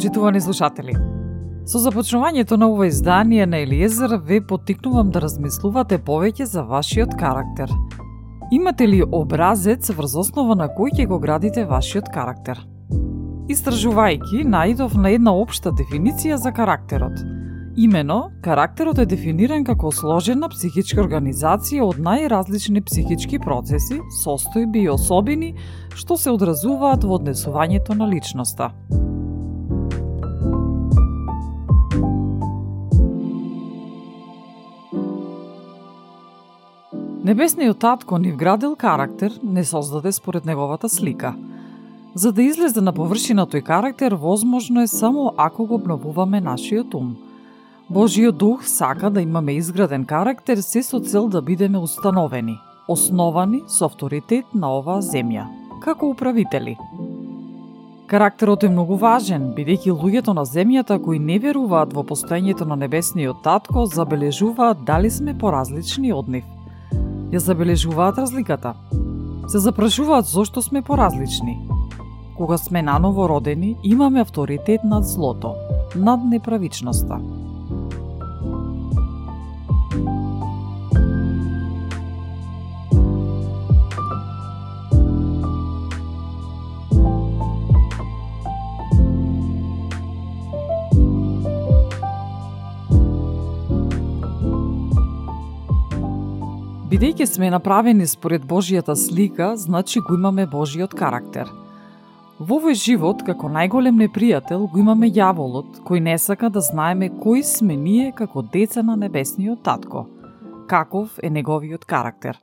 Почитувани слушатели! Со започнувањето на ова издание на Елиезер ве поттикнувам да размислувате повеќе за вашиот карактер. Имате ли образец врз основа на кој ќе го градите вашиот карактер? Истражувајќи, најдов на една општа дефиниција за карактерот. Имено, карактерот е дефиниран како сложена психичка организација од најразлични психички процеси, состојби и особини што се одразуваат во однесувањето на личноста. Небесниот татко ни вградил карактер, не создаде според неговата слика. За да излезе на површина тој карактер, возможно е само ако го обновуваме нашиот ум. Божиот дух сака да имаме изграден карактер се со цел да бидеме установени, основани со авторитет на оваа земја, како управители. Карактерот е многу важен, бидејќи луѓето на земјата кои не веруваат во постоењето на небесниот татко забележуваат дали сме поразлични од нив – ја забележуваат разликата. Се запрашуваат зошто сме поразлични. Кога сме наново родени, имаме авторитет над злото, над неправичноста. Бидејќи сме направени според Божијата слика, значи го имаме Божиот карактер. Во овој живот, како најголем непријател, го имаме јаволот, кој не сака да знаеме кои сме ние како деца на небесниот татко. Каков е неговиот карактер.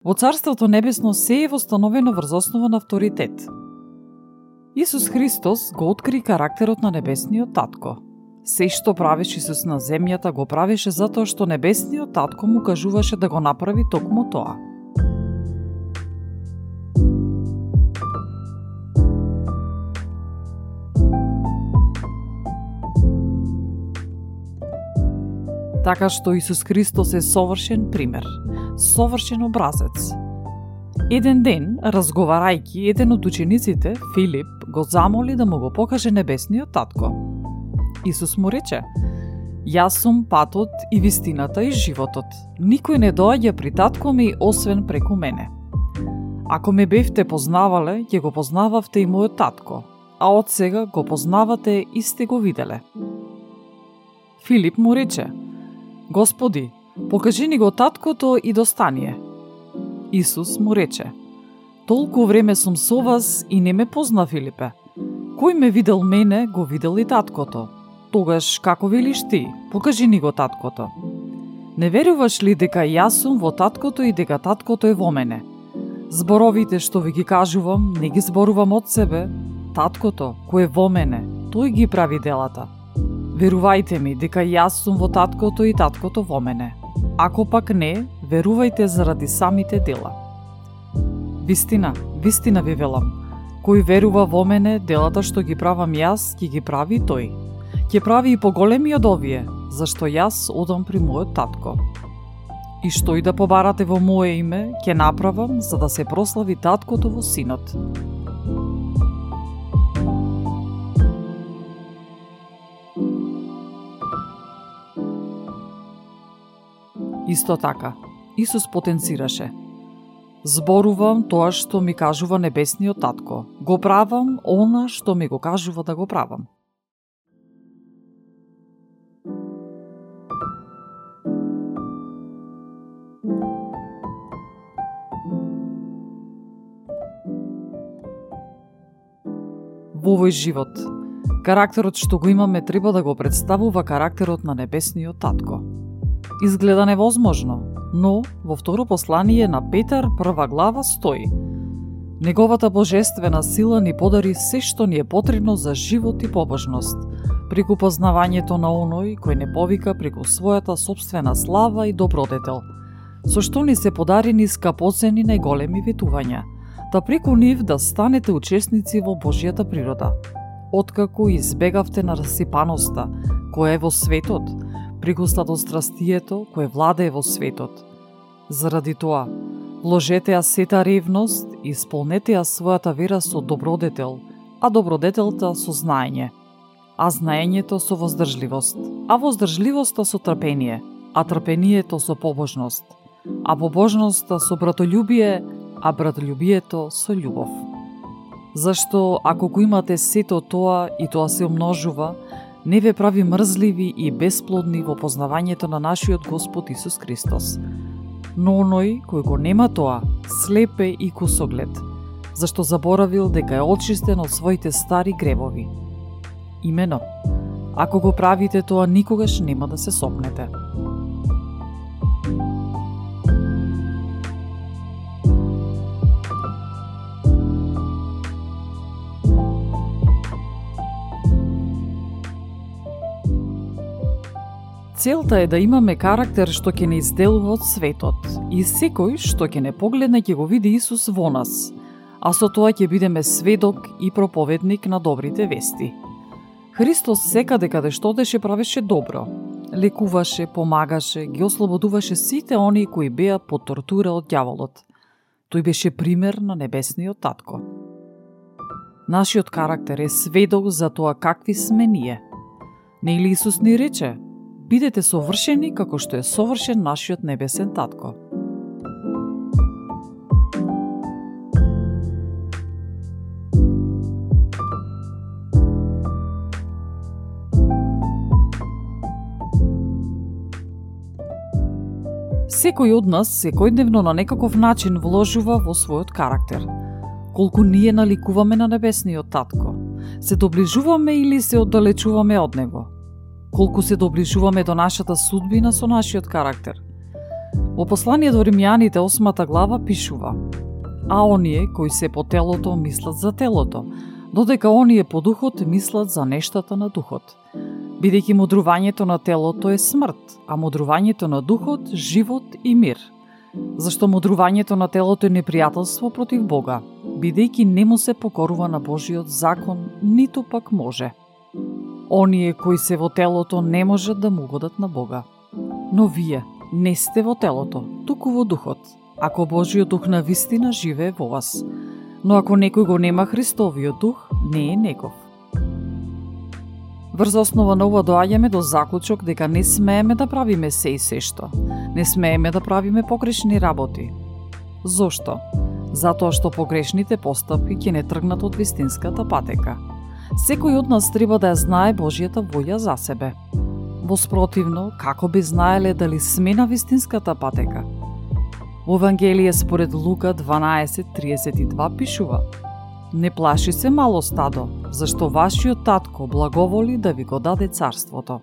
Во Царството Небесно се е востановено врз основа на авторитет. Исус Христос го откри карактерот на небесниот татко – Се што правеше Исус на земјата го правеше затоа што небесниот татко му кажуваше да го направи токму тоа. Така што Исус Христос е совршен пример, совршен образец. Еден ден, разговарајќи, еден од учениците, Филип, го замоли да му го покаже небесниот татко – Исус му рече, Јас сум патот и вистината и животот. Никој не доаѓа при татко ми освен преку мене. Ако ме бевте познавале, ќе го познававте и мојот татко, а од сега го познавате и сте го виделе. Филип му рече, Господи, покажи ни го таткото и достание. Исус му рече, Толку време сум со вас и не ме позна, Филипе. Кој ме видел мене, го видел и таткото. Тогаш, како велиш ти, покажи ни го таткото. Не веруваш ли дека јас сум во таткото и дека таткото е во мене? Зборовите што ви ги кажувам, не ги зборувам од себе. Таткото, кој е во мене, тој ги прави делата. Верувајте ми дека јас сум во таткото и таткото во мене. Ако пак не, верувајте заради самите дела. Вистина, вистина ви велам. Кој верува во мене, делата што ги правам јас, ќе ги прави тој ќе прави и поголеми од овие, зашто јас одам при мојот татко. И што и да побарате во моje име, ќе направам за да се прослави таткото во синот. Исто така, Исус потенцираше. Зборувам тоа што ми кажува небесниот татко. Го правам она што ми го кажува да го правам. Во овој живот. Карактерот што го имаме треба да го представува карактерот на небесниот татко. Изгледа невозможно, но во второ послание на Петар прва глава стои Неговата божествена сила ни подари се што ни е потребно за живот и побожност, преку познавањето на оној кој не повика преку својата собствена слава и добродетел, со што ни се подарени скапоцени најголеми ветувања, Да та преку нив да станете учесници во Божијата природа. Откако избегавте на расипаноста, која е во светот, преку страстието кое владее во светот. Заради тоа, вложете ја сета ревност и исполнете ја својата вера со добродетел, а добродетелта со знаење – а знаењето со воздржливост, а воздржливоста со трпение, а трпението со побожност, а побожноста со братолюбие, а братолюбието со љубов. Зашто ако го имате сето тоа и тоа се умножува, не ве прави мрзливи и бесплодни во познавањето на нашиот Господ Исус Христос. Но оној кој го нема тоа, слепе и кусоглед, зашто заборавил дека е очистен од своите стари гревови – Имено, ако го правите тоа, никогаш нема да се сопнете. Целта е да имаме карактер што ќе не изделува од светот и секој што ќе не погледне ќе го види Исус во нас, а со тоа ќе бидеме сведок и проповедник на добрите вести. Христос секаде каде што одеше правеше добро. Лекуваше, помагаше, ги ослободуваше сите оние кои беа под тортура од дјаволот. Тој беше пример на небесниот татко. Нашиот карактер е сведок за тоа какви сме ние. Нели Исус ни рече, бидете совршени како што е совршен нашиот небесен татко. Секој од нас секојдневно на некаков начин вложува во својот карактер. Колку ние наликуваме на небесниот татко, се доближуваме или се оддалечуваме од него. Колку се доближуваме до нашата судбина со нашиот карактер. Во посланието Римјаните 8 глава пишува А оние кои се по телото мислат за телото, додека оние по духот мислат за нештата на духот бидејќи мудрувањето на телото е смрт, а мудрувањето на духот – живот и мир. Зашто мудрувањето на телото е непријателство против Бога, бидејќи не му се покорува на Божиот закон, ниту пак може. Оние кои се во телото не можат да му угодат на Бога. Но вие не сте во телото, туку во духот, ако Божиот дух на вистина живее во вас. Но ако некој го нема Христовиот дух, не е негов. Врз основа на ова доаѓаме до заклучок дека не смееме да правиме се и се што. Не смееме да правиме погрешни работи. Зошто? Затоа што погрешните постапки ќе не тргнат од вистинската патека. Секој од нас треба да ја знае Божијата волја за себе. Во спротивно, како би знаеле дали сме на вистинската патека? Во Евангелие според Лука 12.32 пишува Не плаши се мало стадо, зашто вашиот татко благоволи да ви го даде царството.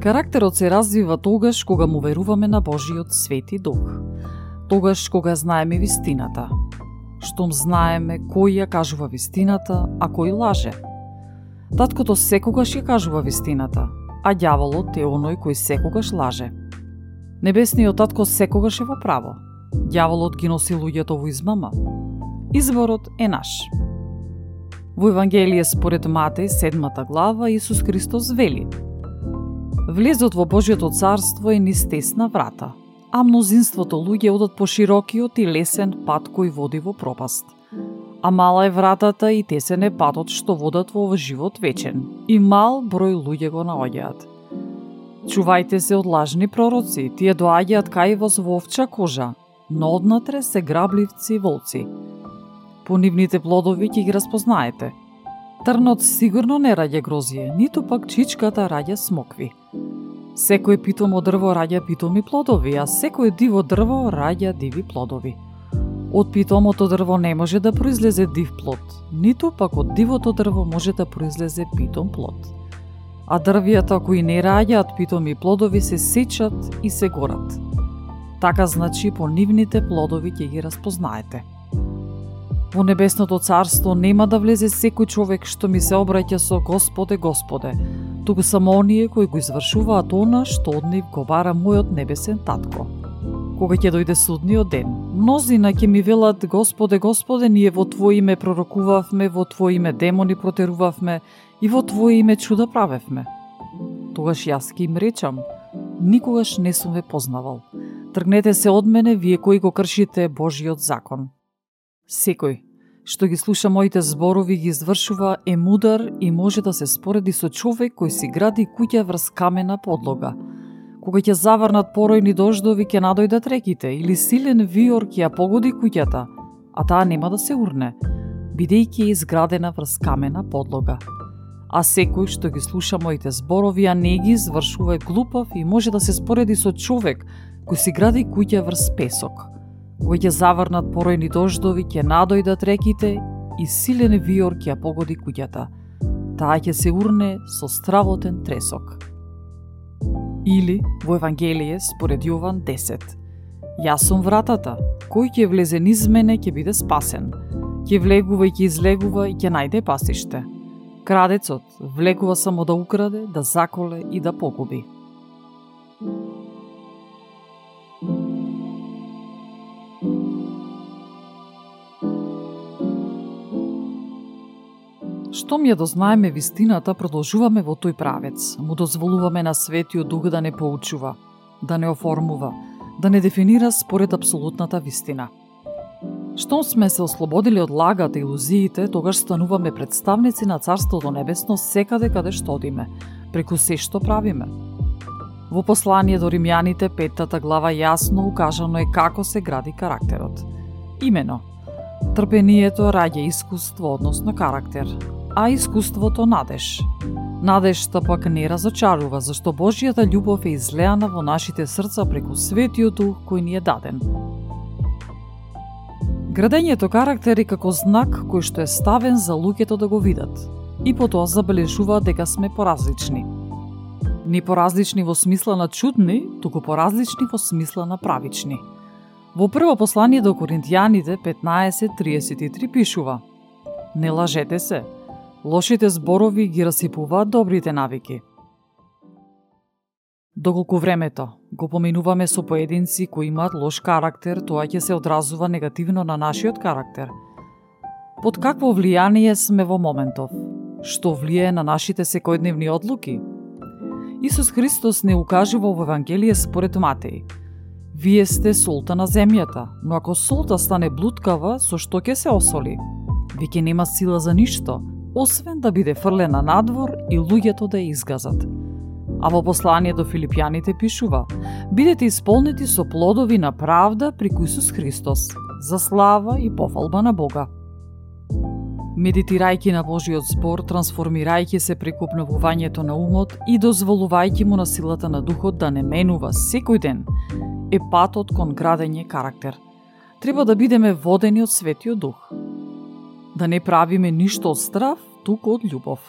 Карактерот се развива тогаш кога му веруваме на Божиот свети дух. Тогаш кога знаеме вистината. Штом знаеме кој ја кажува вистината, а кој лаже. Таткото секогаш ја кажува вистината, а ѓаволот е оној кој секогаш лаже. Небесниот татко секогаш е во право. Ѓаволот ги носи луѓето во измама. Изборот е наш. Во Евангелие според Матеј, седмата глава, Исус Христос вели Влезот во Божјото царство е низ тесна врата, а мнозинството луѓе одат по широкиот и лесен пат кој води во пропаст. А мала е вратата и тесен е патот што водат во живот вечен, и мал број луѓе го наоѓаат. Чувајте се од лажни пророци, тие доаѓаат кај вас во овча кожа, но однатре се грабливци и волци. По нивните плодови ќе ги распознаете. Трнот сигурно не раѓа грозие, ниту пак чичката раѓа смокви. Секој питомо дрво раѓа питоми плодови, а секој диво дрво раѓа диви плодови. Од питомото дрво не може да произлезе див плод, ниту пак од дивото дрво може да произлезе питом плод. А дрвијата кои не раѓаат питоми плодови се сечат и се горат. Така значи по нивните плодови ќе ги распознаете. Во небесното царство нема да влезе секој човек што ми се обраќа со Господе, Господе, туку само оние кои го извршуваат она што од нив го бара мојот небесен татко. Кога ќе дојде судниот ден, мнозина ќе ми велат Господе, Господе, ние во Твое име пророкувавме, во Твое име демони протерувавме и во Твое име чуда правевме. Тогаш јас ќе им речам, никогаш не сум ве познавал. Тргнете се од мене, вие кои го кршите Божиот закон. Секој што ги слуша моите зборови ги извршува е мудар и може да се спореди со човек кој си гради куќа врз камена подлога. Кога ќе заврнат поројни дождови ќе надојдат реките или силен виор ќе ја погоди куќата, а таа нема да се урне, бидејќи е изградена врз камена подлога. А секој што ги слуша моите зборови, а не ги извршува е глупав и може да се спореди со човек кој си гради куќа врз песок – Кога ќе заврнат поројни дождови, ќе надојдат реките и силен виор ќе ја погоди куќата. Таа ќе се урне со стравотен тресок. Или во Евангелие според Јован 10. Јас сум вратата, кој ќе влезе низ мене ќе биде спасен. Ќе влегува и ќе излегува и ќе најде пасиште. Крадецот влегува само да украде, да заколе и да погуби. Штом ја да дознаеме вистината, продолжуваме во тој правец. Му дозволуваме на светиот дух да не поучува, да не оформува, да не дефинира според апсолутната вистина. Штом сме се ослободили од лагата и илузиите, тогаш стануваме представници на Царството Небесно секаде каде што одиме, преку се што правиме. Во послание до римјаните, петтата глава јасно укажано е како се гради карактерот. Имено, трпението раѓа искуство, односно карактер, а искуството надеж. Надежта пак не разочарува, зашто Божијата љубов е излеана во нашите срца преку Светиот Дух кој ни е даден. Градењето карактери како знак кој што е ставен за луѓето да го видат и потоа забележуваат дека сме поразлични. Не поразлични во смисла на чудни, туку поразлични во смисла на правични. Во прво послание до Коринтијаните 15.33 пишува Не лажете се, лошите зборови ги расипуваат добрите навики. Доколку времето го поминуваме со поединци кои имаат лош карактер, тоа ќе се одразува негативно на нашиот карактер. Под какво влијание сме во моментов? Што влијае на нашите секојдневни одлуки? Исус Христос не укажува во Евангелие според Матеј. Вие сте солта на земјата, но ако солта стане блуткава, со што ќе се осоли? Веќе нема сила за ништо, освен да биде фрлена надвор и луѓето да ја изгазат. А во послание до Филипјаните пишува Бидете исполнети со плодови на правда при Исус Христос, за слава и пофалба на Бога. Медитирајќи на Божиот збор, трансформирајќи се преку обновувањето на умот и дозволувајќи му на силата на духот да не менува секој ден, е патот кон градење карактер. Треба да бидеме водени од Светиот Дух. Да не правиме ништо од страв, туку од љубов.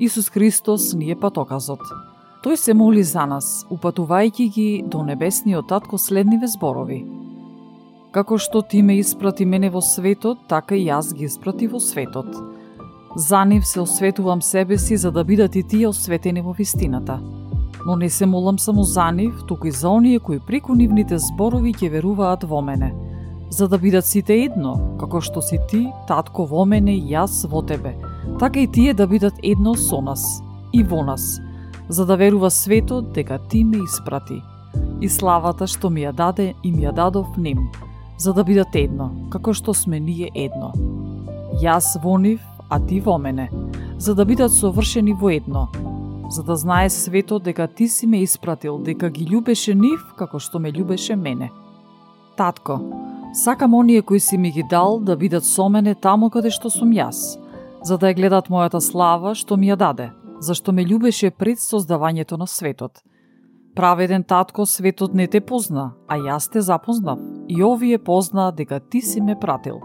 Исус Христос ни е патоказот. Тој се моли за нас, упатувајќи ги до небесниот татко следниве зборови. Како што ти ме испрати мене во светот, така и јас ги испрати во светот. За нив се осветувам себе си за да бидат и тие осветени во вистината. Но не се молам само за нив, туку и за оние кои преку нивните зборови ќе веруваат во мене, за да бидат сите едно, како што си ти, татко во мене и јас во тебе, така и тие да бидат едно со нас и во нас, за да верува светот дека ти ме испрати. И славата што ми ја даде и ми ја дадов ним, за да бидат едно, како што сме ние едно. Јас во нив, а ти во мене, за да бидат совршени во едно, за да знае светот дека ти си ме испратил, дека ги љубеше нив како што ме љубеше мене. Татко, сакам оние кои си ми ги дал да бидат со мене таму каде што сум јас, за да ја гледат мојата слава што ми ја даде, зашто ме љубеше пред создавањето на светот. Праведен татко, светот не те позна, а јас те запознав, и овие познаа дека ти си ме пратил.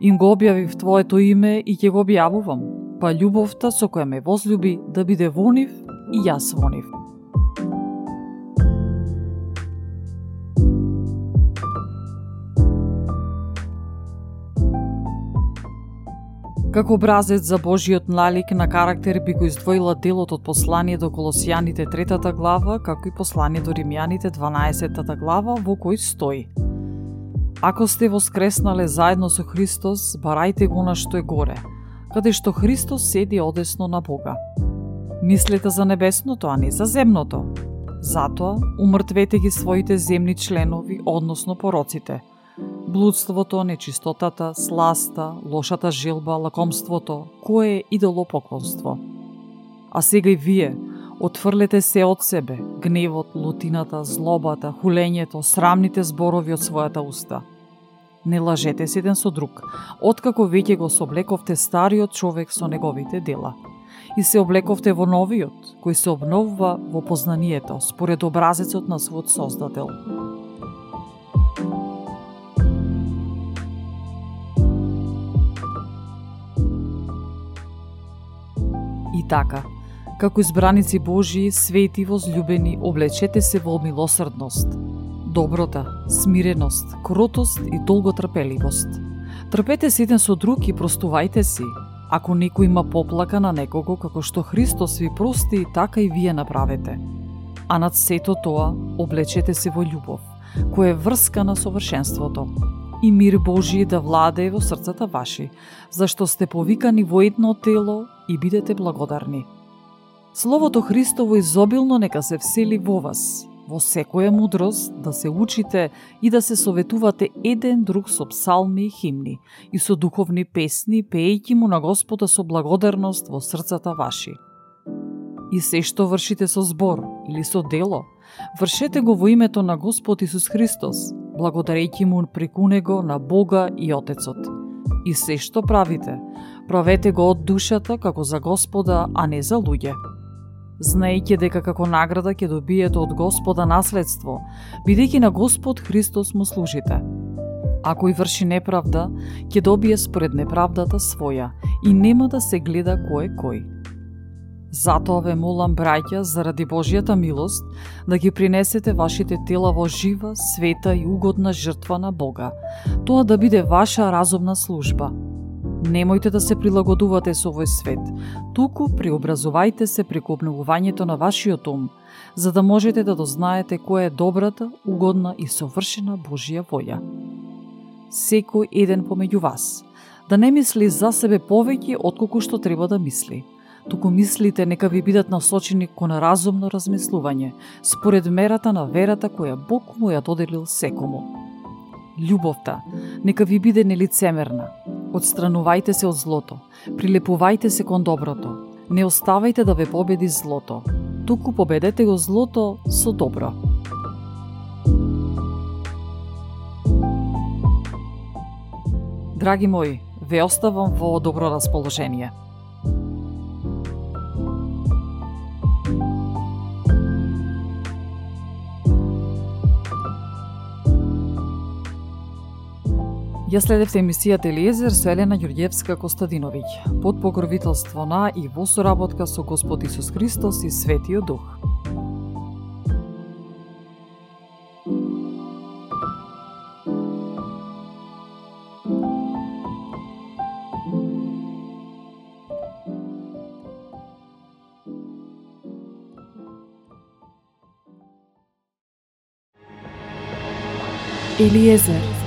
Им го објавив Твоето име и ќе го објавувам, па љубовта со која ме возлюби да биде во нив и јас во нив. Како образец за Божиот налик на карактер би го издвоила делот од послание до Колосијаните третата глава, како и послание до Римјаните 12 глава, во кој стои. Ако сте воскреснале заедно со Христос, барајте го на што е горе, каде што Христос седи одесно на Бога. Мислете за небесното, а не за земното. Затоа, умртвете ги своите земни членови, односно пороците – блудството, нечистотата, сласта, лошата желба, лакомството, кое е идолопоклонство. А сега и вие, отфрлете се од себе, гневот, лутината, злобата, хулењето, срамните зборови од својата уста. Не лажете се еден со друг, откако веќе го соблековте стариот човек со неговите дела. И се облековте во новиот, кој се обновува во познанието, според образецот на својот Создател. И така, како избраници Божии, свети возлюбени, облечете се во милосрдност, доброта, смиреност, кротост и долготрпеливост. Трпете се еден со друг и простувајте си. Ако некој има поплака на некого, како што Христос ви прости, така и вие направете. А над сето тоа, облечете се во љубов, која е врска на совршенството, и мир Божи да владее во срцата ваши, зашто сте повикани во едно тело и бидете благодарни. Словото Христово изобилно нека се всели во вас, во секоја мудрост, да се учите и да се советувате еден друг со псалми и химни и со духовни песни, пеејќи му на Господа со благодарност во срцата ваши. И се што вршите со збор или со дело, вршете го во името на Господ Исус Христос, благодарејќи му преку него на Бога и Отецот. И се што правите, правете го од душата како за Господа, а не за луѓе. Знаејќи дека како награда ќе добиете од Господа наследство, бидејќи на Господ Христос му служите. Ако и врши неправда, ќе добие според неправдата своја и нема да се гледа кој е кој. Затоа ве молам, браќа, заради Божијата милост, да ги принесете вашите тела во жива, света и угодна жртва на Бога. Тоа да биде ваша разумна служба. Немојте да се прилагодувате со овој свет, туку преобразувајте се преку обновувањето на вашиот ум, за да можете да дознаете која е добрата, угодна и совршена Божија волја. Секој еден помеѓу вас, да не мисли за себе повеќе отколку што треба да мисли – туку мислите нека ви бидат насочени кон разумно размислување, според мерата на верата која Бог му ја доделил секому. Љубовта нека ви биде нелицемерна. Отстранувајте се од злото, прилепувајте се кон доброто. Не оставајте да ве победи злото, туку победете го злото со добро. Драги мои, ве оставам во добро расположение. Ја следевте емисијата Елиезер со Елена Ѓурѓевска Костадиновиќ, под покровителство на и во соработка со Господ Исус Христос и Светиот Дух. Eliezer